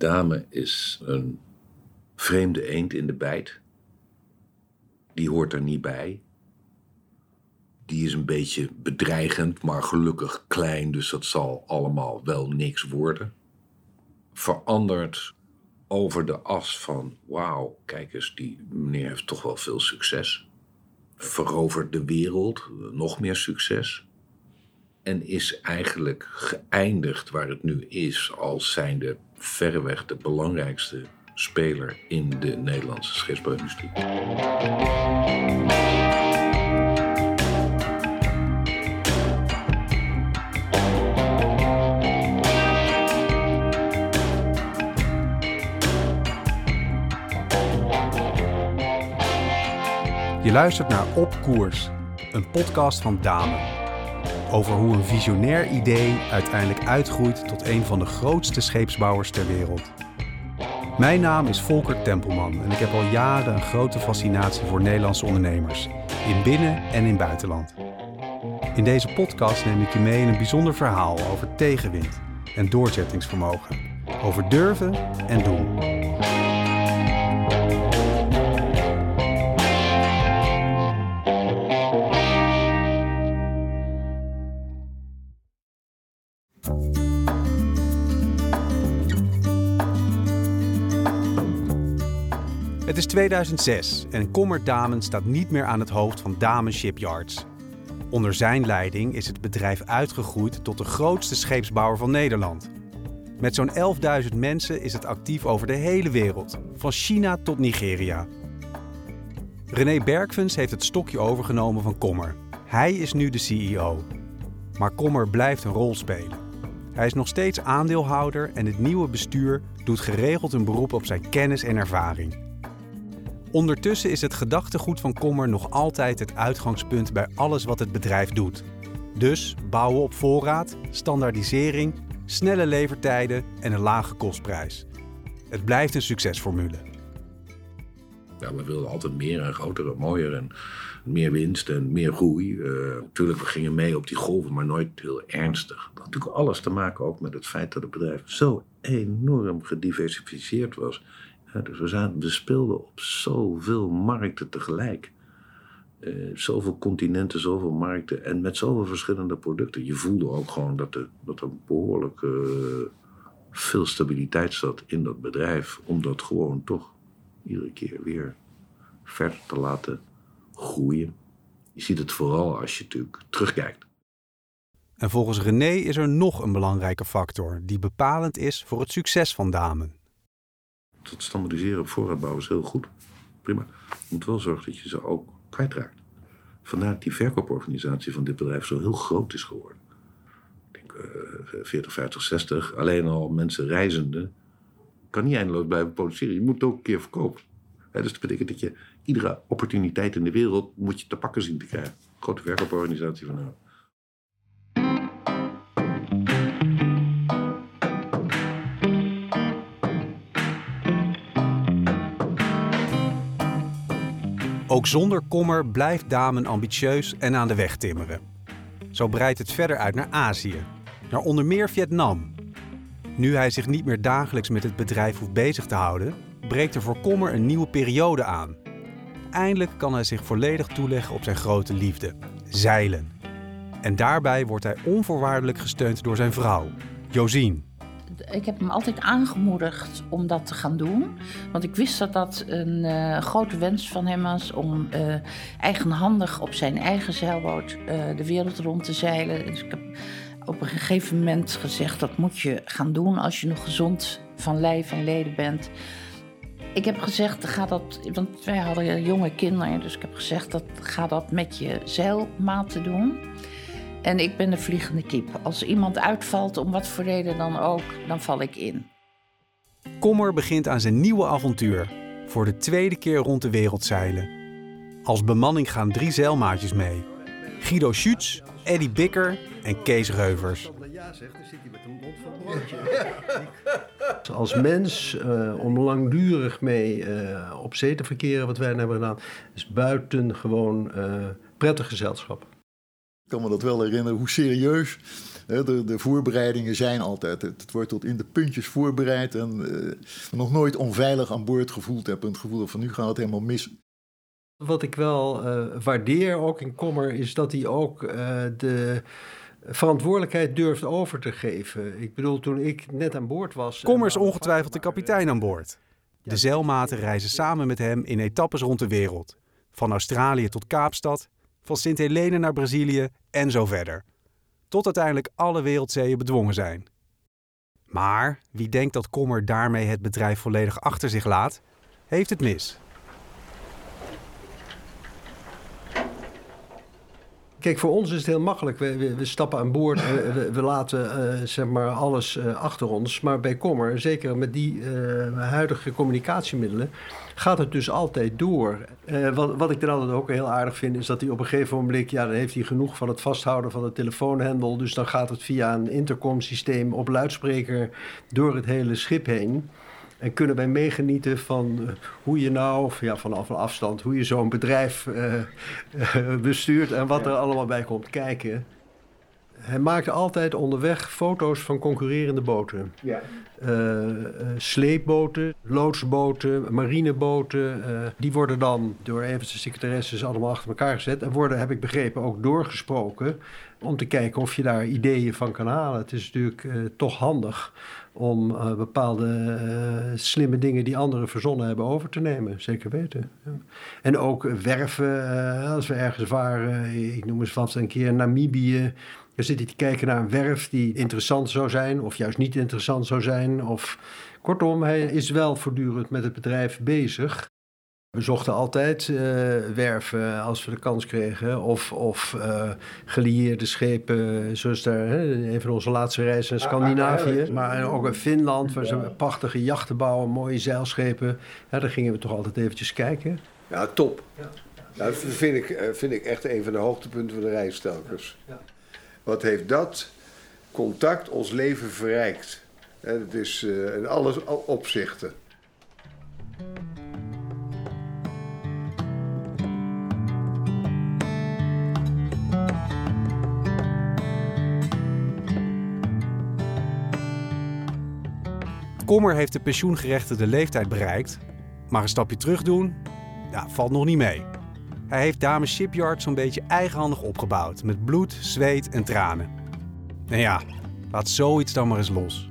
Dame is een vreemde eend in de bijt. Die hoort er niet bij. Die is een beetje bedreigend, maar gelukkig klein, dus dat zal allemaal wel niks worden. Verandert over de as van: wauw, kijk eens, die meneer heeft toch wel veel succes. Verovert de wereld, nog meer succes. En is eigenlijk geëindigd waar het nu is, als zijnde verreweg de belangrijkste speler in de Nederlandse scheepsbouwindustrie. Je luistert naar Op Koers, een podcast van Dame. Over hoe een visionair idee uiteindelijk uitgroeit tot een van de grootste scheepsbouwers ter wereld. Mijn naam is Volker Tempelman en ik heb al jaren een grote fascinatie voor Nederlandse ondernemers, in binnen- en in buitenland. In deze podcast neem ik je mee in een bijzonder verhaal over tegenwind en doorzettingsvermogen, over durven en doen. 2006 en Kommer Damen staat niet meer aan het hoofd van Damen Shipyards. Onder zijn leiding is het bedrijf uitgegroeid tot de grootste scheepsbouwer van Nederland. Met zo'n 11.000 mensen is het actief over de hele wereld, van China tot Nigeria. René Bergfens heeft het stokje overgenomen van Kommer. Hij is nu de CEO. Maar Kommer blijft een rol spelen. Hij is nog steeds aandeelhouder en het nieuwe bestuur doet geregeld een beroep op zijn kennis en ervaring. Ondertussen is het gedachtegoed van Kommer nog altijd het uitgangspunt bij alles wat het bedrijf doet. Dus bouwen op voorraad, standaardisering, snelle levertijden en een lage kostprijs. Het blijft een succesformule. We wilden altijd meer en groter en mooier en meer winst en meer groei. Uh, natuurlijk, we gingen mee op die golven, maar nooit heel ernstig. Dat had natuurlijk alles te maken ook met het feit dat het bedrijf zo enorm gediversifieerd was. Dus we, speelden op zoveel markten tegelijk. Uh, zoveel continenten, zoveel markten en met zoveel verschillende producten. Je voelde ook gewoon dat er, dat er behoorlijk uh, veel stabiliteit zat in dat bedrijf. Om dat gewoon toch iedere keer weer verder te laten groeien. Je ziet het vooral als je natuurlijk terugkijkt. En volgens René is er nog een belangrijke factor die bepalend is voor het succes van Damen. Het standaardiseren op voorraad bouwen is heel goed. Prima. Je moet wel zorgen dat je ze ook kwijtraakt. Vandaar dat die verkooporganisatie van dit bedrijf zo heel groot is geworden. Ik denk uh, 40, 50, 60. Alleen al mensen reizende kan niet eindeloos blijven produceren. Je moet het ook een keer verkopen. He, dus dat betekent dat je iedere opportuniteit in de wereld moet je te pakken zien te krijgen. Grote verkooporganisatie van nou. Ook zonder kommer blijft Damen ambitieus en aan de weg timmeren. Zo breidt het verder uit naar Azië, naar onder meer Vietnam. Nu hij zich niet meer dagelijks met het bedrijf hoeft bezig te houden, breekt er voor Kommer een nieuwe periode aan. Eindelijk kan hij zich volledig toeleggen op zijn grote liefde, zeilen. En daarbij wordt hij onvoorwaardelijk gesteund door zijn vrouw, Josien ik heb hem altijd aangemoedigd om dat te gaan doen. Want ik wist dat dat een uh, grote wens van hem was om uh, eigenhandig op zijn eigen zeilboot uh, de wereld rond te zeilen. Dus ik heb op een gegeven moment gezegd: dat moet je gaan doen als je nog gezond van lijf en leden bent. Ik heb gezegd, ga dat, want wij hadden jonge kinderen, dus ik heb gezegd, dat, ga dat met je zeilmaten doen. En ik ben de vliegende kip. Als iemand uitvalt, om wat voor reden dan ook, dan val ik in. Kommer begint aan zijn nieuwe avontuur. Voor de tweede keer rond de wereld zeilen. Als bemanning gaan drie zeilmaatjes mee. Guido Schutz, Eddie Bikker en Kees Reuvers. Als mens, uh, om langdurig mee uh, op zee te verkeren, wat wij hebben gedaan, is buitengewoon uh, prettig gezelschap. Ik kan me dat wel herinneren, hoe serieus de, de, voorbereidingen zijn altijd. Het, wordt tot in de puntjes voorbereid en uh, nog nooit onveilig aan boord gevoeld heb. En het gevoel van nu gaat het helemaal mis. Wat ik wel uh, waardeer ook in Kommer is dat hij ook uh, de verantwoordelijkheid durft over te geven. Ik bedoel, toen ik net aan boord was... Kommer is ongetwijfeld de kapitein aan boord. De zeilmaten reizen samen met hem in etappes rond de wereld. Van Australië tot Kaapstad, van Sint Helene naar Brazilië en zo verder. Tot uiteindelijk alle wereldzeeën bedwongen zijn. Maar wie denkt dat Kommer daarmee het bedrijf volledig achter zich laat, heeft het mis. Kijk, voor ons is het heel makkelijk. We, we, stappen aan boord, we, we laten uh, zeg maar alles uh, achter ons. Maar bij Kommer, zeker met die uh, huidige communicatiemiddelen, gaat het dus altijd door. wat, wat ik er altijd ook heel aardig vind, is dat hij op een gegeven moment, ja, dan heeft hij genoeg van het vasthouden van de telefoonhendel. Dus dan gaat het via een intercomsysteem op luidspreker door het hele schip heen. En kunnen wij meegenieten van uh, hoe je nou, of ja, vanaf een afstand, hoe je zo'n bedrijf uh, uh, bestuurt en wat er allemaal bij komt kijken. Hij maakte altijd onderweg foto's van concurrerende boten. Ja. sleepboten, loodsboten, marineboten. die worden dan door even de secretaresses allemaal achter elkaar gezet. En worden, heb ik begrepen, ook doorgesproken. Om te kijken of je daar ideeën van kan halen. Het is natuurlijk toch handig om bepaalde slimme dingen die anderen verzonnen hebben over te nemen. Zeker weten. Ja. En ook werven, als we ergens waren, ik noem eens vast een keer Namibië. Dan zit hij te kijken naar een werf die interessant zou zijn, of juist niet interessant zou zijn. Of, kortom, hij is wel voortdurend met het bedrijf bezig. We zochten altijd uh, werven als we de kans kregen. Of, of uh, gelieerde schepen, zoals daar, hè, een van onze laatste reizen naar Scandinavië. Maar ook in Finland, waar ze prachtige jachten bouwen, mooie zeilschepen. Ja, daar gingen we toch altijd eventjes kijken. Ja, top. Ja. dat vind ik, eh, vind ik echt een van de hoogtepunten van de reis telkens. Ja. Wat heeft dat contact ons leven verrijkt? Het is uh, in alle opzichten. Kommer heeft de pensioengerechtigde leeftijd bereikt, maar een stapje terug doen, ja, valt nog niet mee. Hij heeft Dames Shipyard zo'n beetje eigenhandig opgebouwd, met bloed, zweet en tranen. Nou ja, laat zoiets dan maar eens los.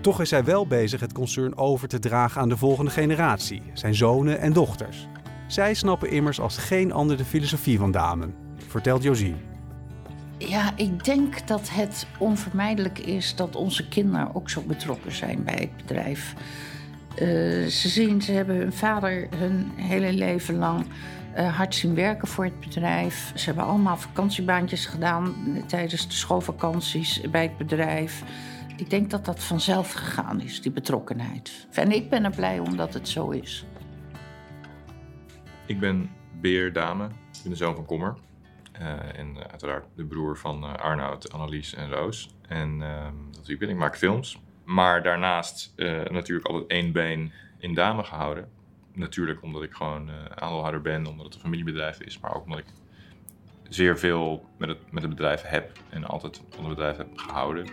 Toch is hij wel bezig het concern over te dragen aan de volgende generatie, zijn zonen en dochters. Zij snappen immers als geen ander de filosofie van Damen, vertelt Josien. Ja, ik denk dat het onvermijdelijk is dat onze kinderen ook zo betrokken zijn bij het bedrijf. Uh, ze zien, ze hebben hun vader hun hele leven lang uh, hard zien werken voor het bedrijf. Ze hebben allemaal vakantiebaantjes gedaan tijdens de schoolvakanties bij het bedrijf. Ik denk dat dat vanzelf gegaan is, die betrokkenheid. En ik ben er blij om dat het zo is. Ik ben Beer Dame, ik ben de zoon van Kommer. Uh, en uiteraard de broer van Arnoud, Annelies en Roos. En uh, dat ik ben, ik maak films. Maar daarnaast natuurlijk altijd één been in Dame gehouden. Natuurlijk omdat ik gewoon aandeelhouder ben, omdat het een familiebedrijf is. Maar ook omdat ik zeer veel met het, met het bedrijf heb en altijd van het bedrijf heb gehouden.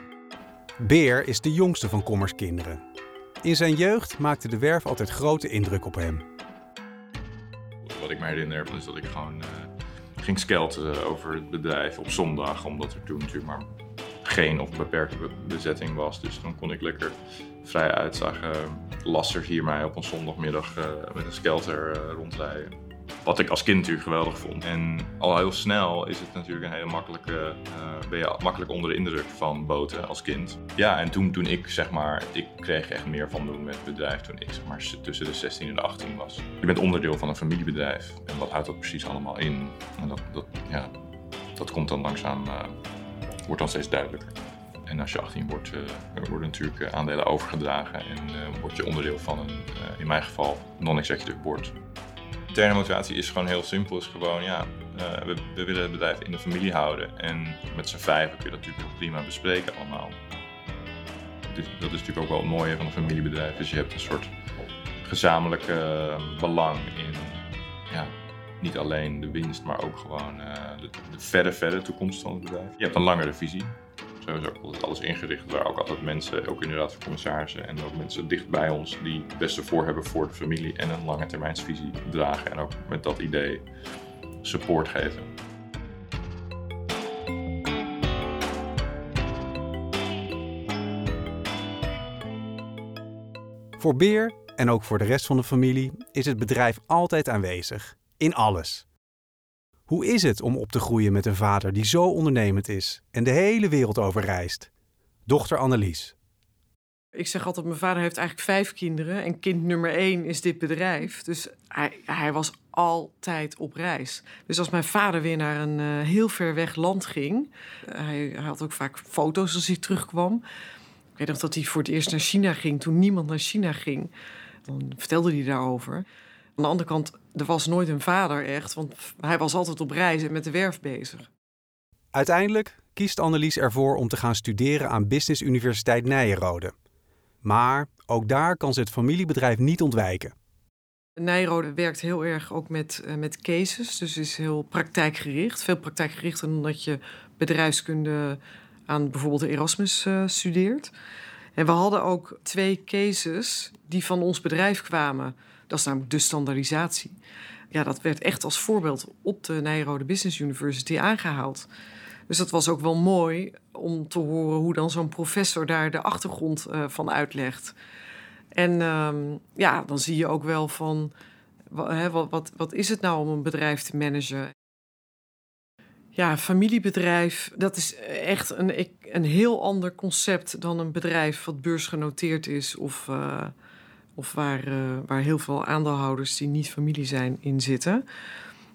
Beer is de jongste van Kommers kinderen. In zijn jeugd maakte de werf altijd grote indruk op hem. Wat ik me herinner is dat ik gewoon ging skelten over het bedrijf op zondag, omdat er toen natuurlijk maar geen of beperkte bezetting was. Dus dan kon ik lekker vrij uitzagen lassers hier mij op een zondagmiddag uh, met een skelter uh, rondrijden. Wat ik als kind natuurlijk geweldig vond. En al heel snel is het natuurlijk een hele makkelijke, uh, ben je makkelijk onder de indruk van boten als kind. Ja, en toen, toen ik zeg maar, ik kreeg echt meer van doen met het bedrijf toen ik zeg maar tussen de 16 en de 18 was. Je bent onderdeel van een familiebedrijf en wat houdt dat precies allemaal in? En dat, dat, ja, dat komt dan langzaam, uh, wordt dan steeds duidelijker. En als je 18 wordt, uh, worden natuurlijk aandelen overgedragen en uh, word je onderdeel van een, in mijn geval, non-executive board interne motivatie is gewoon heel simpel. Is gewoon, ja, we, we, willen het bedrijf in de familie houden. En met z'n vijven kun je dat natuurlijk prima bespreken allemaal. Dat is natuurlijk ook wel het mooie van een familiebedrijf. Dus je hebt een soort gezamenlijke belang in ja, niet alleen de winst, maar ook gewoon de, de verre, verre toekomst van het bedrijf. Je hebt een langere visie. Is ook altijd alles ingericht. Waar ook altijd mensen, ook inderdaad commissarissen en ook mensen dicht bij ons die het beste voor hebben voor de familie en een lange termijnsvisie dragen. En ook met dat idee support geven. Voor Beer en ook voor de rest van de familie is het bedrijf altijd aanwezig. In alles. Hoe is het om op te groeien met een vader die zo ondernemend is en de hele wereld over reist? Dochter Annelies. Ik zeg altijd, mijn vader heeft eigenlijk vijf kinderen en kind nummer één is dit bedrijf. Dus hij, hij was altijd op reis. Dus als mijn vader weer naar een uh, heel ver weg land ging, hij, hij, had ook vaak foto's als hij terugkwam. Ik weet nog dat hij voor het eerst naar China ging, toen niemand naar China ging. Dan vertelde hij daarover. Aan de andere kant, er was nooit een vader echt, want hij was altijd op reis en met de werf bezig. Uiteindelijk kiest Annelies ervoor om te gaan studeren aan Business Universiteit Nijenrode. Maar ook daar kan ze het familiebedrijf niet ontwijken. Nijrode werkt heel erg ook met, uh, met cases, dus is heel praktijkgericht. Veel praktijkgerichter dan dat je bedrijfskunde aan bijvoorbeeld Erasmus uh, studeert. En we hadden ook twee cases die van ons bedrijf kwamen. Dat is namelijk de standaardisatie. Ja, dat werd echt als voorbeeld op de Nijrode Business University aangehaald. Dus dat was ook wel mooi om te horen hoe dan zo'n professor daar de achtergrond uh, van uitlegt. En um, ja, dan zie je ook wel van wat, wat, wat is het nou om een bedrijf te managen? Ja, familiebedrijf, dat is echt een, een heel ander concept dan een bedrijf wat beursgenoteerd is of, uh, of waar, uh, waar heel veel aandeelhouders die niet familie zijn in zitten.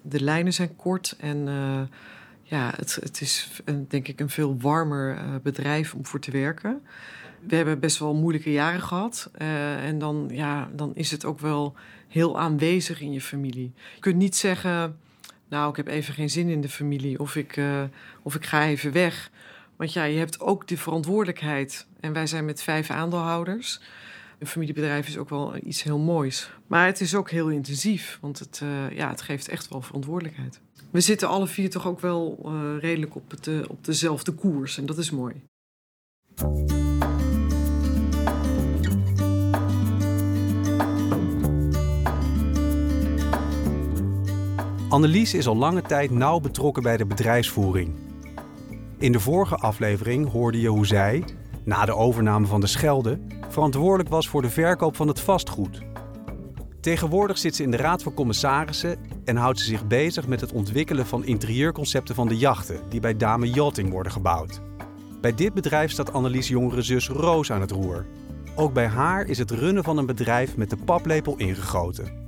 De lijnen zijn kort en uh, ja, het, het is een, denk ik een veel warmer bedrijf om voor te werken. We hebben best wel moeilijke jaren gehad. en dan, ja, dan is het ook wel heel aanwezig in je familie. Je kunt niet zeggen nou, ik heb even geen zin in de familie of ik, of ik ga even weg. Want ja, je hebt ook de verantwoordelijkheid. En wij zijn met vijf aandeelhouders. Een familiebedrijf is ook wel iets heel moois. Maar het is ook heel intensief, want het, uh, ja, het geeft echt wel verantwoordelijkheid. We zitten alle vier toch ook wel uh, redelijk op, het, uh, op dezelfde koers en dat is mooi. Annelies is al lange tijd nauw betrokken bij de bedrijfsvoering. In de vorige aflevering hoorde je hoe zij, na de overname van de Schelde, verantwoordelijk was voor de verkoop van het vastgoed. Tegenwoordig zit ze in de Raad van Commissarissen en houdt ze zich bezig met het ontwikkelen van interieurconcepten van de jachten die bij Dame Yachting worden gebouwd. Bij dit bedrijf staat Annelies jongere zus Roos aan het roer. Ook bij haar is het runnen van een bedrijf met de paplepel ingegoten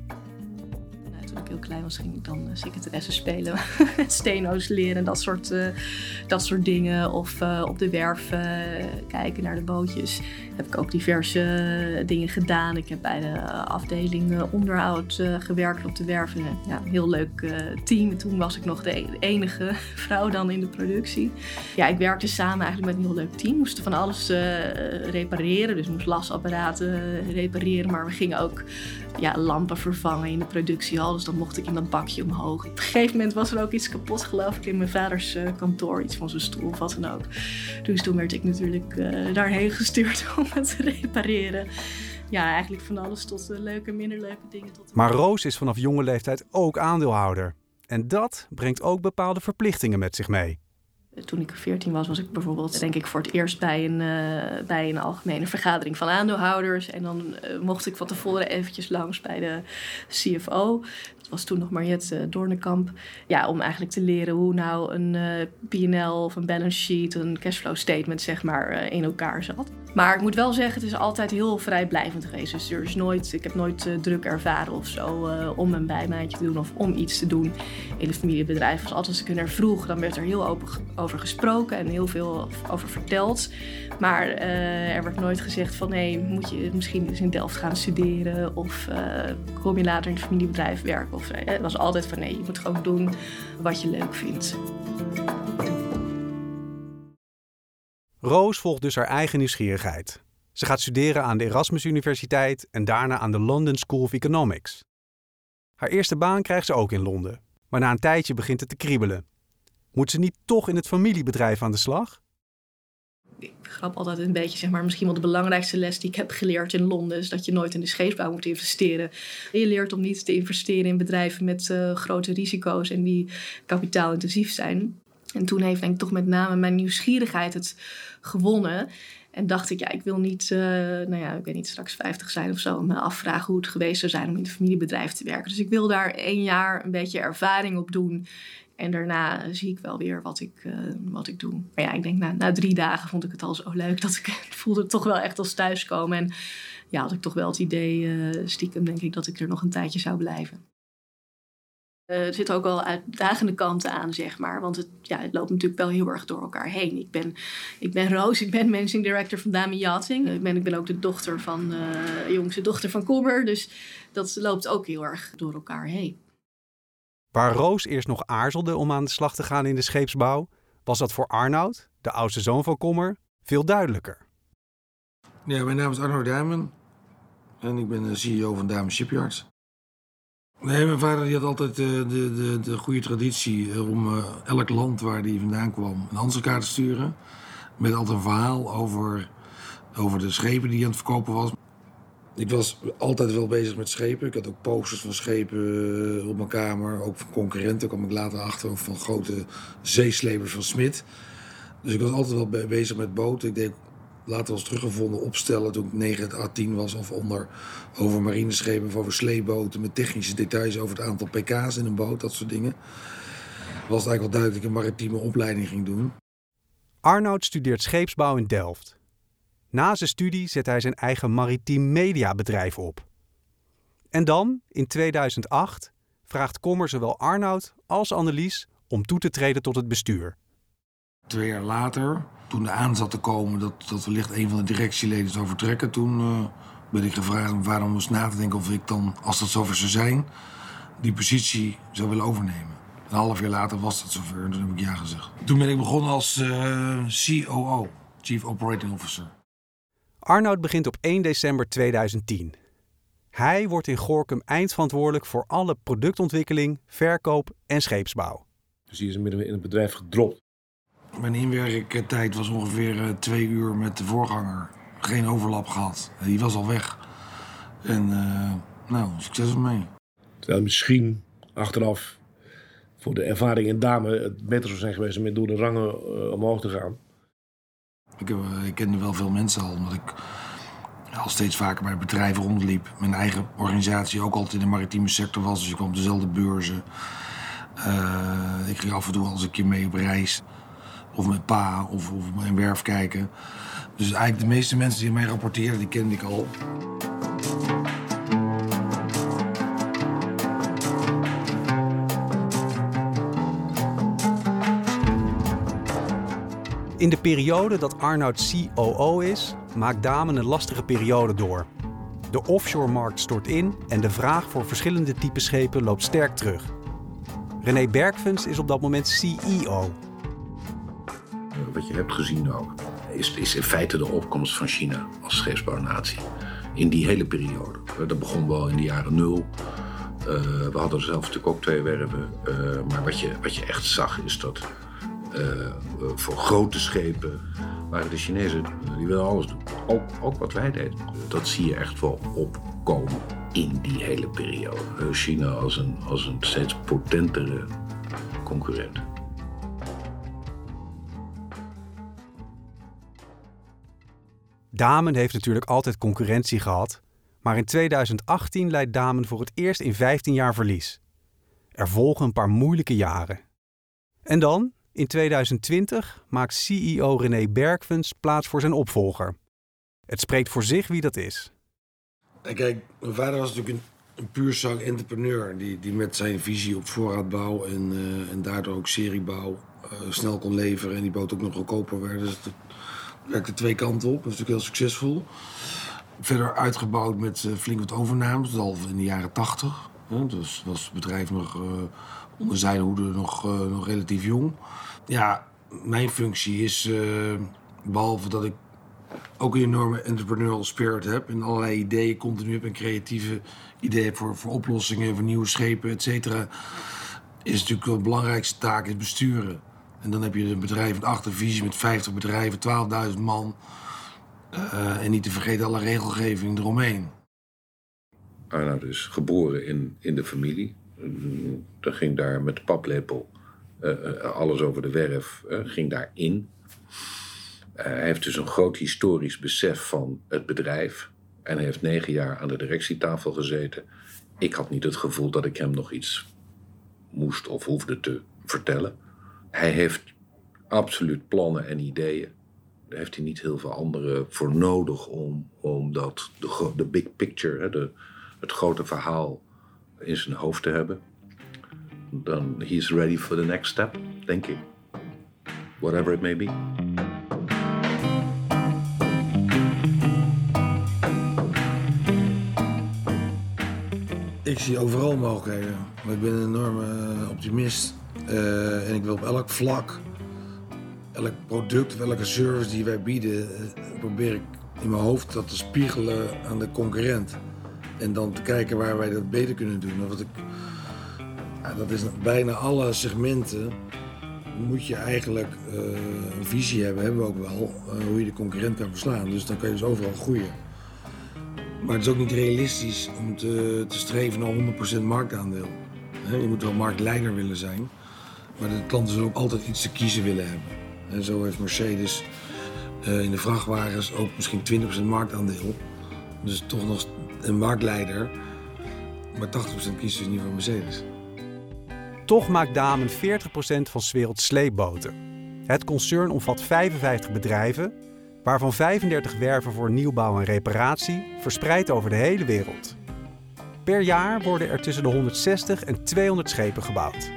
klein was, ging ik dan uh, secretaresse spelen. Steno's leren, dat soort, uh, dat soort dingen. Of uh, op de werf kijken naar de bootjes. Heb ik ook diverse dingen gedaan. Ik heb bij de afdeling onderhoud gewerkt op de werf. Ja, een heel leuk team. Toen was ik nog de enige vrouw dan in de productie. Ja, ik werkte samen eigenlijk met een heel leuk team. We moesten van alles repareren. Dus moest lasapparaten repareren. Maar we gingen ook ja, lampen vervangen in de productiehal. Dus dan mocht ik in dat bakje omhoog. Op een gegeven moment was er ook iets kapot, geloof ik, in mijn vaders kantoor. Iets van zijn stoel of wat dan ook. Dus toen werd ik natuurlijk daarheen gestuurd om te repareren. Ja, eigenlijk van alles tot uh, leuke minder leuke dingen. Tot... Maar Roos is vanaf jonge leeftijd ook aandeelhouder. En dat brengt ook bepaalde verplichtingen met zich mee. Toen ik 14 was, was ik bijvoorbeeld denk ik voor het eerst bij een, uh, bij een algemene vergadering van aandeelhouders. En dan uh, mocht ik van tevoren eventjes langs bij de CFO. Was toen nog Mariette uh, Doornekamp. Ja, om eigenlijk te leren hoe nou een P&L of een balance sheet, een cashflow statement zeg maar in elkaar zat. Maar ik moet wel zeggen, het is altijd heel vrijblijvend geweest. Dus er is nooit, ik heb nooit druk ervaren of zo om een bijmaatje te doen of om iets te doen in het familiebedrijf. Dus altijd als ik er vroeg, dan werd er heel open over gesproken en heel veel over verteld. Maar er werd nooit gezegd van hé, moet je misschien eens in Delft gaan studeren of kom je later in het familiebedrijf werken. Of, het was altijd van nee, je moet gewoon doen wat je leuk vindt. Roos volgt dus haar eigen nieuwsgierigheid. Ze gaat studeren aan de Erasmus Universiteit en daarna aan de London School of Economics. Haar eerste baan krijgt ze ook in Londen, Maar na een tijdje begint het te kriebelen. Moet ze niet toch in het familiebedrijf aan de slag? Ik grap altijd een beetje, zeg maar, misschien wel de belangrijkste les die ik heb geleerd in Londen, is dat je nooit in de scheepsbouw moet investeren. Je leert om niet te investeren in bedrijven met uh, grote risico's en die kapitaalintensief zijn. En toen heeft denk ik toch met name mijn nieuwsgierigheid het gewonnen. En dacht ik, ja, ik wil niet, uh, nou ja, ik weet niet, straks 50 zijn of zo. Me afvragen hoe het geweest zou zijn om in een familiebedrijf te werken. Dus ik wil daar één jaar een beetje ervaring op doen. En daarna zie ik wel weer wat ik, uh, wat ik doe. Maar ja, ik denk na, na drie dagen vond ik het al zo leuk dat ik voelde toch wel echt als thuiskomen. En ja, had ik toch wel het idee, uh, stiekem denk ik, dat ik er nog een tijdje zou blijven. Uh, er zitten ook wel uitdagende kanten aan, zeg maar. Want het, ja, het loopt natuurlijk wel heel erg door elkaar heen. Ik ben, ik ben Roos, ik ben managing director van Dami Yachting. Ik ben, ik ben ook de dochter van, jongste dochter van Kommer. Dus dat loopt ook heel erg door elkaar heen. Waar Roos eerst nog aarzelde om aan de slag te gaan in de scheepsbouw, was dat voor Arnoud, de oudste zoon van Kommer, veel duidelijker. Ja, mijn naam is Arnoud Duimen en ik ben de CEO van Damen Shipyards. Nee, mijn vader die had altijd de, de, de, de goede traditie om uh, elk land waar hij vandaan kwam een handselkaart te sturen. Met altijd een verhaal over, over de schepen die hij aan het verkopen was. Ik was altijd wel bezig met schepen. Ik had ook posters van schepen op mijn kamer. Ook van concurrenten kwam ik later achter. Van grote zeeslepers van Smit. Dus ik was altijd wel bezig met boten. Ik deed later eens teruggevonden opstellen toen ik 9 à 10 was. Of onder over marineschepen of over sleeboten. Met technische details over het aantal pk's in een boot. Dat soort dingen. Was het eigenlijk wel duidelijk dat ik een maritieme opleiding ging doen. Arnoud studeert scheepsbouw in Delft. Na zijn studie zet hij zijn eigen maritiem mediabedrijf op. En dan, in 2008, vraagt Kommer zowel Arnoud als Annelies om toe te treden tot het bestuur. Twee jaar later, toen de aan zat te komen dat, dat wellicht een van de directieleden zou vertrekken, toen uh, ben ik gevraagd om waarom eens na te denken of ik dan, als dat zover zou zijn, die positie zou willen overnemen. Een half jaar later was dat zover en toen heb ik ja gezegd. Toen ben ik begonnen als uh, COO, Chief Operating Officer. Arnoud begint op 1 december 2010. Hij wordt in Gorkum eindverantwoordelijk voor alle productontwikkeling, verkoop en scheepsbouw. Dus die is midden in het bedrijf gedropt. Mijn inwerktijd was ongeveer twee uur met de voorganger. Geen overlap gehad. Die was al weg. En uh, nou, succes ermee. Terwijl misschien achteraf voor de ervaring in dame het beter zou zijn geweest om door de rangen uh, omhoog te gaan. Ik, heb, ik kende wel veel mensen al, omdat ik al steeds vaker bij bedrijven rondliep. Mijn eigen organisatie ook altijd in de maritieme sector was, dus ik kwam op dezelfde beurzen. Uh, ik ging af en toe als een keer mee op reis. Of met pa, of, of mijn werf kijken. Dus eigenlijk de meeste mensen die mij rapporteerden, die kende ik al. In de periode dat Arnoud COO is, maakt Damen een lastige periode door. De offshore-markt stort in en de vraag voor verschillende typen schepen loopt sterk terug. René Bergfens is op dat moment CEO. Wat je hebt gezien is, is in feite de opkomst van China als scheepsbouwnatie. In die hele periode. Dat begon wel in de jaren nul. Uh, we hadden zelf natuurlijk ook twee werven. Uh, maar wat je, wat je echt zag is dat voor grote schepen waren de Chinezen, die willen alles doen. Ook, ook wat wij deden. Dat zie je echt wel opkomen in die hele periode. China als een, als een steeds potentere concurrent. Damen heeft natuurlijk altijd concurrentie gehad, maar in 2018 leidt Damen voor het eerst in 15 jaar verlies. Er volgen een paar moeilijke jaren. En dan, in 2020 maakt CEO René Bergfens plaats voor zijn opvolger. Het spreekt voor zich wie dat is. Kijk, mijn vader was natuurlijk een, een puur zang entrepreneur. Die, die met zijn visie op voorraadbouw en, uh, en daardoor ook seriebouw uh, snel kon leveren. En die boot ook nog goedkoper werd. Dus het werkte twee kanten op. Dat is natuurlijk heel succesvol. Verder uitgebouwd met uh, flink wat overnames. al in de jaren tachtig. Dus was het bedrijf nog onder zijn hoede nog, nog relatief jong ja, mijn functie is, uh, behalve dat ik ook een enorme entrepreneurial spirit heb en allerlei ideeën continu heb en creatieve ideeën voor, voor oplossingen, voor nieuwe schepen, et cetera. is natuurlijk de belangrijkste taak is besturen. En dan heb je een bedrijf met achtervisie met 50 bedrijven, 12.000 man. Uh, en niet te vergeten alle regelgeving eromheen. Arnoud is geboren in, in de familie. Dan ging daar met de paplepel uh, alles over de werf, ging daarin. hij heeft dus een groot historisch besef van het bedrijf. En hij heeft negen jaar aan de directietafel gezeten. Ik had niet het gevoel dat ik hem nog iets moest of hoefde te vertellen. Hij heeft absoluut plannen en ideeën. Daar heeft hij niet heel veel anderen voor nodig om, om dat, de, de big picture, de, het grote verhaal in zijn hoofd te hebben. Dan he is ready for the next step, denk ik. Whatever it may be. Ik zie overal mogelijkheden. Ik ben een enorme eh, optimist. Uh, en ik wil op elk vlak, elk product of elke service die wij bieden, uh, probeer ik in mijn hoofd dat te spiegelen aan de concurrent. En dan te kijken waar wij dat beter kunnen doen. Wat ik, dat is bijna alle segmenten. Moet je eigenlijk uh, een visie hebben, hebben we ook wel, hoe je de concurrent kan verslaan. Dus dan kan je dus overal groeien. Maar het is ook niet realistisch om te, te streven naar 100% marktaandeel. Je moet wel marktleider willen zijn. Maar de klanten zullen ook altijd iets te kiezen willen hebben. En zo heeft Mercedes uh, in de vrachtwagens ook misschien 20% marktaandeel. Dus toch nog een marktleider. Maar 80% kiezen ze niet voor Mercedes. Toch maakt Damen 40% van 's werelds sleepboten. Het concern omvat 55 bedrijven waarvan 35 werven voor nieuwbouw en reparatie, verspreid over de hele wereld. Per jaar worden er tussen de 160 en 200 schepen gebouwd.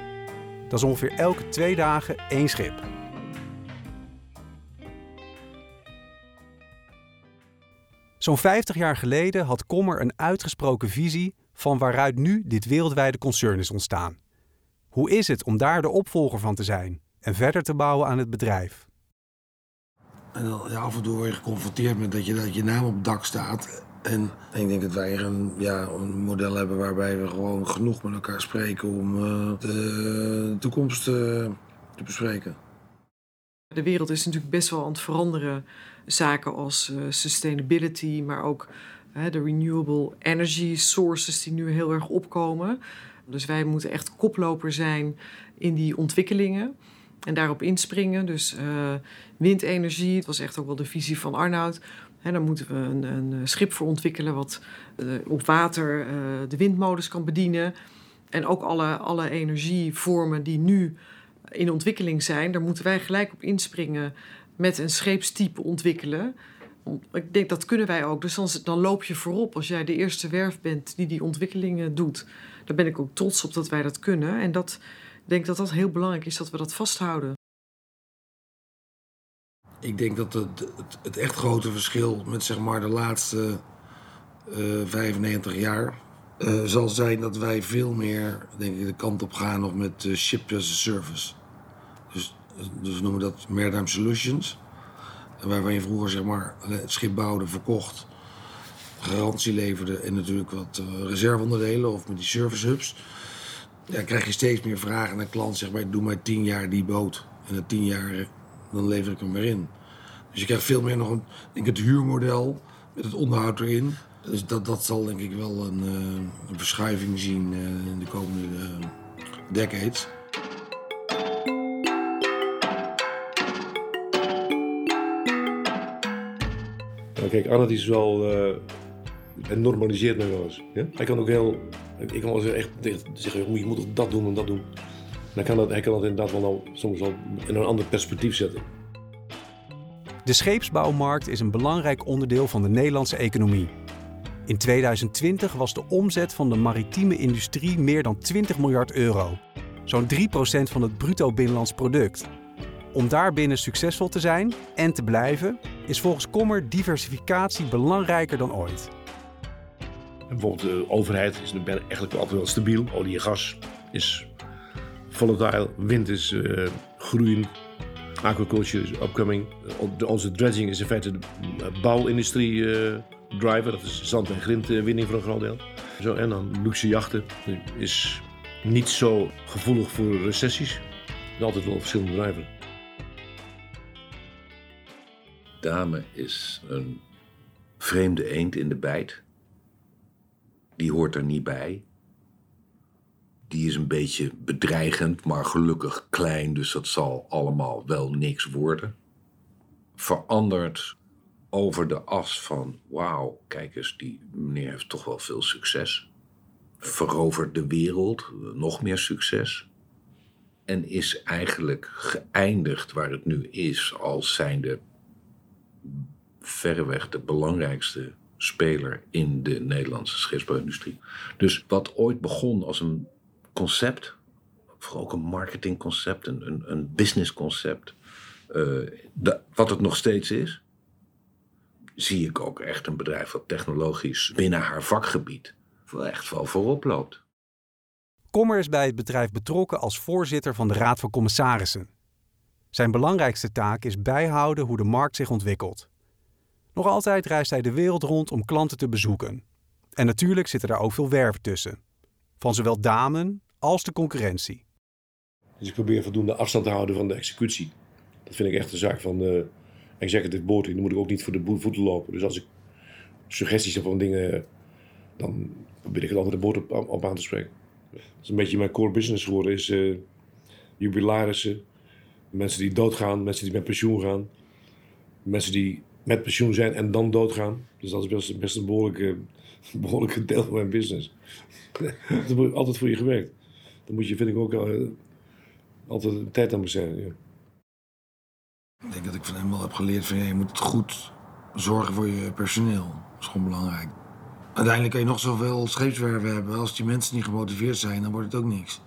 Dat is ongeveer elke twee dagen één schip. Zo'n 50 jaar geleden had Kommer een uitgesproken visie van waaruit nu dit wereldwijde concern is ontstaan. Hoe is het om daar de opvolger van te zijn en verder te bouwen aan het bedrijf? En dan, ja, af en toe word je geconfronteerd met dat je, dat je naam op het dak staat. En ik denk dat wij een, ja, een model hebben waarbij we gewoon genoeg met elkaar spreken om uh, de toekomst uh, te bespreken. De wereld is natuurlijk best wel aan het veranderen. Zaken als uh, sustainability, maar ook de renewable energy sources die nu heel erg opkomen. Dus wij moeten echt koploper zijn in die ontwikkelingen en daarop inspringen. Dus uh, windenergie, dat was echt ook wel de visie van Arnoud. He, daar moeten we een, een, schip voor ontwikkelen wat op water de windmolens kan bedienen. En ook alle, alle energievormen die nu in ontwikkeling zijn, daar moeten wij gelijk op inspringen met een scheepstype ontwikkelen. Ik denk dat kunnen wij ook. Dus dan, dan loop je voorop als jij de eerste werf bent die die ontwikkelingen doet. Daar ben ik ook trots op dat wij dat kunnen. En dat, ik denk dat dat heel belangrijk is dat we dat vasthouden. Ik denk dat het, het, echt grote verschil met zeg maar de laatste uh, eh, 95 jaar uh, zal zijn dat wij veel meer denk ik, de kant op gaan nog met uh, ship as a service. Dus, we noemen dat Maritime Solutions. Waarvan je vroeger zeg maar, het schip bouwde, verkocht, garantie leverde en natuurlijk wat reserveonderdelen of met die service hubs ja, krijg je steeds meer vragen naar klant. Zeg maar, doe maar tien jaar die boot. En na tien jaar dan lever ik hem weer in. Dus je krijgt veel meer nog een, denk het huurmodel met het onderhoud erin. Dus dat, dat zal denk ik wel een, uh, een verschuiving zien uh, in de komende decades. Nou, kijk, Arnold is wel. hij normaliseert me wel eens. Ja? Hij kan ook heel ik kan wel echt zeggen, je moet dat doen en dat doen. Dan kan dat, hij kan dat inderdaad wel soms wel in een ander perspectief zetten. De scheepsbouwmarkt is een belangrijk onderdeel van de Nederlandse economie. In 2020 was de omzet van de maritieme industrie meer dan 20 miljard euro. Zo'n 3% van het bruto binnenlands product. Om daarbinnen succesvol te zijn en te blijven, is volgens Kommer diversificatie belangrijker dan ooit bijvoorbeeld de overheid is eigenlijk altijd wel stabiel. Olie en gas is volatile. Wind is uh, groeiend. Aquaculture is upcoming. Onze dredging is in feite de bouwindustrie uh, driver. Dat is zand- en grindwinning voor een groot deel. Zo, en dan luxe jachten is niet zo gevoelig voor recessies. Altijd wel verschillende bedrijven. Dame is een vreemde eend in de bijt. Die hoort er niet bij. Die is een beetje bedreigend, maar gelukkig klein, dus dat zal allemaal wel niks worden. Verandert over de as van: wauw, kijk eens, die meneer heeft toch wel veel succes. Verovert de wereld, nog meer succes. En is eigenlijk geëindigd waar het nu is, als zijnde verreweg de belangrijkste speler in de Nederlandse scheepsbouwindustrie. Dus wat ooit begon als een concept, vooral ook een marketingconcept, een, een, businessconcept, uh, wat het nog steeds is, zie ik ook echt een bedrijf dat technologisch binnen haar vakgebied wel echt wel voorop loopt. Kommer is bij het bedrijf betrokken als voorzitter van de Raad van Commissarissen. Zijn belangrijkste taak is bijhouden hoe de markt zich ontwikkelt. Nog altijd reist hij de wereld rond om klanten te bezoeken. En natuurlijk zitten daar ook veel werven tussen. Van zowel damen als de concurrentie. Dus ik probeer voldoende afstand te houden van de executie. Dat vind ik echt een zaak van uh, executive board. Dan moet ik ook niet voor de voeten lopen. Dus als ik suggesties heb van dingen, dan probeer ik het altijd de boord op, aan te spreken. Dat is een beetje mijn core business geworden. Is uh, jubilarissen, mensen die doodgaan, mensen die met pensioen gaan. Mensen die met pensioen zijn en dan doodgaan. Dus dat is best, best een behoorlijke, behoorlijke deel van mijn business. dat wordt altijd voor je gewerkt. Dan moet je, vind ik ook, uh, altijd tijd aan besteden. Ik denk dat ik van hem wel heb geleerd van je moet goed zorgen voor je personeel. Dat is gewoon belangrijk. Uiteindelijk kan je nog zoveel scheepswerven hebben. Als die mensen niet gemotiveerd zijn, dan wordt het ook niks.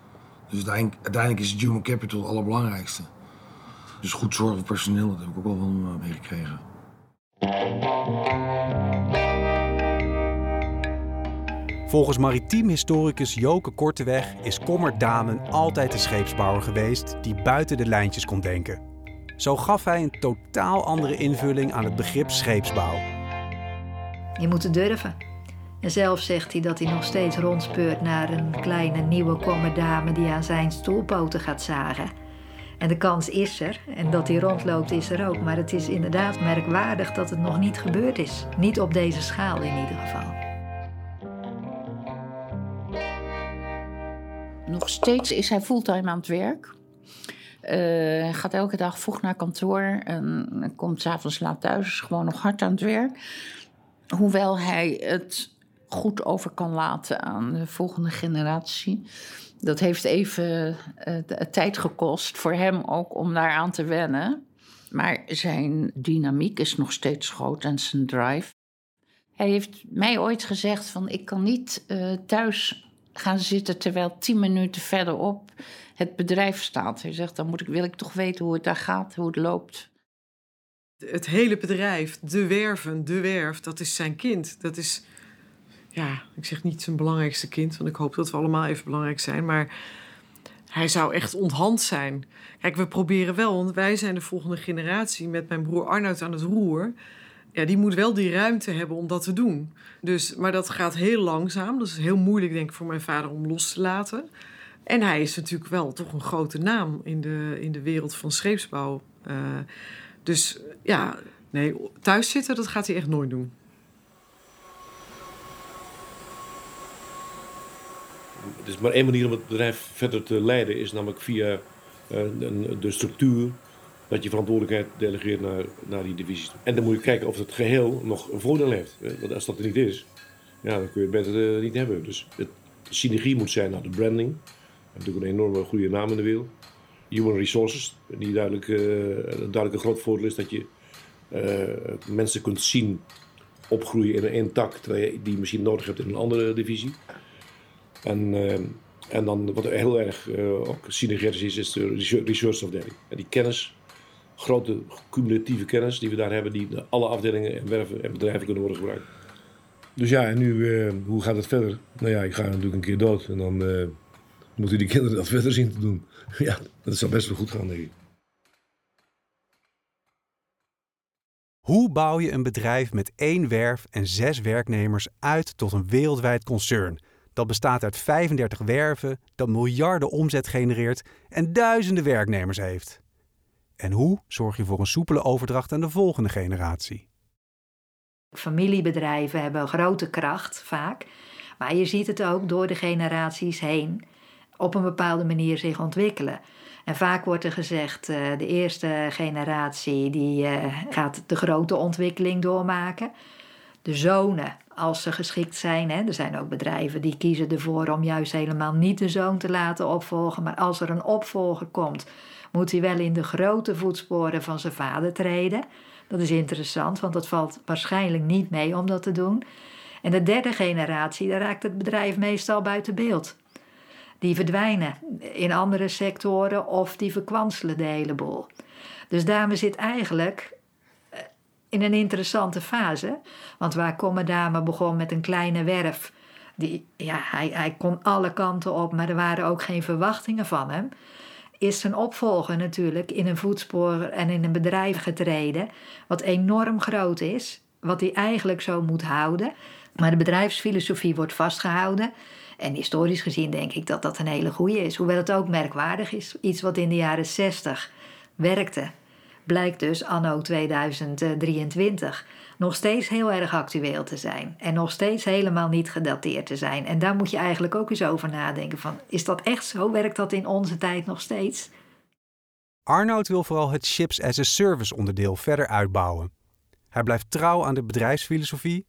Dus uiteindelijk, uiteindelijk is human capital het allerbelangrijkste. Dus goed zorgen voor personeel, dat heb ik ook wel van eh, meegekregen. Volgens maritiem historicus Joke Korteweg is Kommer Damen altijd de scheepsbouwer geweest die buiten de lijntjes kon denken. Zo gaf hij een totaal andere invulling aan het begrip scheepsbouw. Je moet het durven. En zelf zegt hij dat hij nog steeds rondspeurt naar een kleine nieuwe kommerdame die aan zijn stoelpoten gaat zagen. En de kans is er, en dat hij rondloopt is er ook. Maar het is inderdaad merkwaardig dat het nog niet gebeurd is. Niet op deze schaal in ieder geval. Nog steeds is hij fulltime aan het werk. Uh, gaat elke dag vroeg naar kantoor en komt s'avonds laat thuis. Is gewoon nog hard aan het werk. Hoewel hij het goed over kan laten aan de volgende generatie. Dat heeft even uh, tijd gekost voor hem ook om daaraan te wennen. Maar zijn dynamiek is nog steeds groot en zijn drive. Hij heeft mij ooit gezegd van ik kan niet uh, thuis gaan zitten terwijl tien minuten verderop het bedrijf staat. Hij zegt dan moet ik, wil ik toch weten hoe het daar gaat, hoe het loopt. Het hele bedrijf, de werven, de werf, dat is zijn kind. Dat is ja, ik zeg niet zijn belangrijkste kind, want ik hoop dat we allemaal even belangrijk zijn. Maar hij zou echt onthand zijn. Kijk, we proberen wel, want wij zijn de volgende generatie met mijn broer Arnoud aan het roer. Ja, die moet wel die ruimte hebben om dat te doen. Dus, maar dat gaat heel langzaam. Dat is heel moeilijk, denk ik, voor mijn vader om los te laten. En hij is natuurlijk wel toch een grote naam in de, in de wereld van scheepsbouw. Uh, dus ja, nee, thuis zitten, dat gaat hij echt nooit doen. Is maar één manier om het bedrijf verder te leiden, is namelijk via uh, de structuur dat je verantwoordelijkheid delegeert naar, naar die divisies. En dan moet je kijken of het geheel nog een voordeel heeft. Want als dat er niet is, ja, dan kun je het beter uh, niet hebben. Dus het, de synergie moet zijn naar de branding. Hebben natuurlijk een enorme goede naam in de wereld. Human resources, die duidelijk, duidelijk een groot voordeel is dat je mensen kunt zien opgroeien in een tak, terwijl je die misschien nodig hebt in een andere divisie. En, uh, en dan wat heel erg uh, ook synergetisch is, is de research En die kennis, grote cumulatieve kennis die we daar hebben, die alle afdelingen en werven en bedrijven kunnen worden gebruikt. Dus ja, en nu, uh, hoe gaat het verder? Nou ja, ik ga natuurlijk een keer dood en dan moeten die kinderen dat verder zien te doen. ja, dat zal best wel goed gaan, denk ik. Hoe bouw je een bedrijf met één werf en zes werknemers uit tot een wereldwijd concern? Dat bestaat uit 35 werven, dat miljarden omzet genereert en duizenden werknemers heeft. En hoe zorg je voor een soepele overdracht aan de volgende generatie? Familiebedrijven hebben grote kracht vaak, maar je ziet het ook door de generaties heen op een bepaalde manier zich ontwikkelen. En vaak wordt er gezegd, uh, de eerste generatie die uh, gaat de grote ontwikkeling doormaken. De zonen, als ze geschikt zijn, hè, er zijn ook bedrijven die kiezen ervoor om juist helemaal niet de zoon te laten opvolgen. Maar als er een opvolger komt, moet hij wel in de grote voetsporen van zijn vader treden. Dat is interessant, want dat valt waarschijnlijk niet mee om dat te doen. En de derde generatie, daar raakt het bedrijf meestal buiten beeld. Die verdwijnen in andere sectoren of die verkwanselen de hele boel. Dus daarmee zit eigenlijk in een interessante fase. Want waar Commodame begon met een kleine werf. Die, ja, hij, hij kon alle kanten op, maar er waren ook geen verwachtingen van hem is zijn opvolger natuurlijk in een voetspoor en in een bedrijf getreden, wat enorm groot is, wat hij eigenlijk zo moet houden. Maar de bedrijfsfilosofie wordt vastgehouden. En historisch gezien denk ik dat dat een hele goede is. Hoewel het ook merkwaardig is. Iets wat in de jaren 60 werkte, blijkt dus anno 2023 nog steeds heel erg actueel te zijn. En nog steeds helemaal niet gedateerd te zijn. En daar moet je eigenlijk ook eens over nadenken. Van, is dat echt zo? Werkt dat in onze tijd nog steeds? Arnoud wil vooral het Chips as a Service onderdeel verder uitbouwen. Hij blijft trouw aan de bedrijfsfilosofie,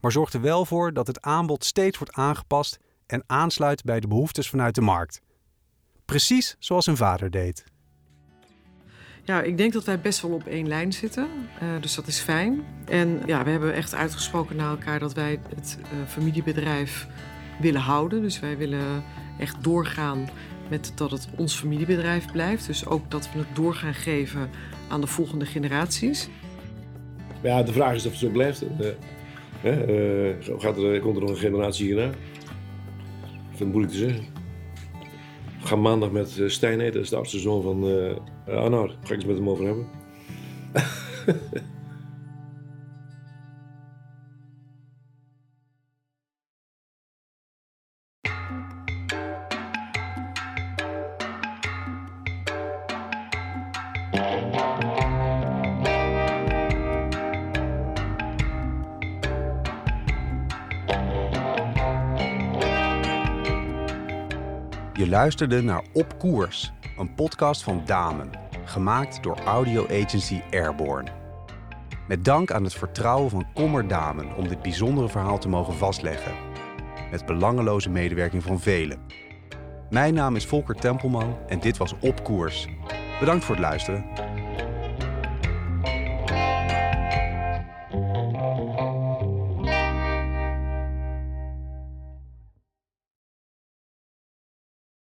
maar zorgt er wel voor dat het aanbod steeds wordt aangepast en aansluit bij de behoeftes vanuit de markt. Precies zoals zijn vader deed. Ja, ik denk dat wij best wel op één lijn zitten. Uh, dus dat is fijn. En ja, we hebben echt uitgesproken naar elkaar dat wij het uh, familiebedrijf willen houden. Dus wij willen echt doorgaan met dat het ons familiebedrijf blijft. Dus ook dat we het doorgaan geven aan de volgende generaties. Ja, de vraag is of het zo blijft. Uh, gaat er, komt er nog een generatie hierna? Ik vind moeilijk te zeggen. Gaan maandag met Stijn eten, dat is de oudste zoon van uh, ga ik eens met hem over hebben. luisterde naar Op Koers, een podcast van Damen, gemaakt door audio agency Airborne. Met dank aan het vertrouwen van Kommer Damen om dit bijzondere verhaal te mogen vastleggen. Met belangeloze medewerking van velen. Mijn naam is Volker Tempelman en dit was Op Koers. Bedankt voor het luisteren.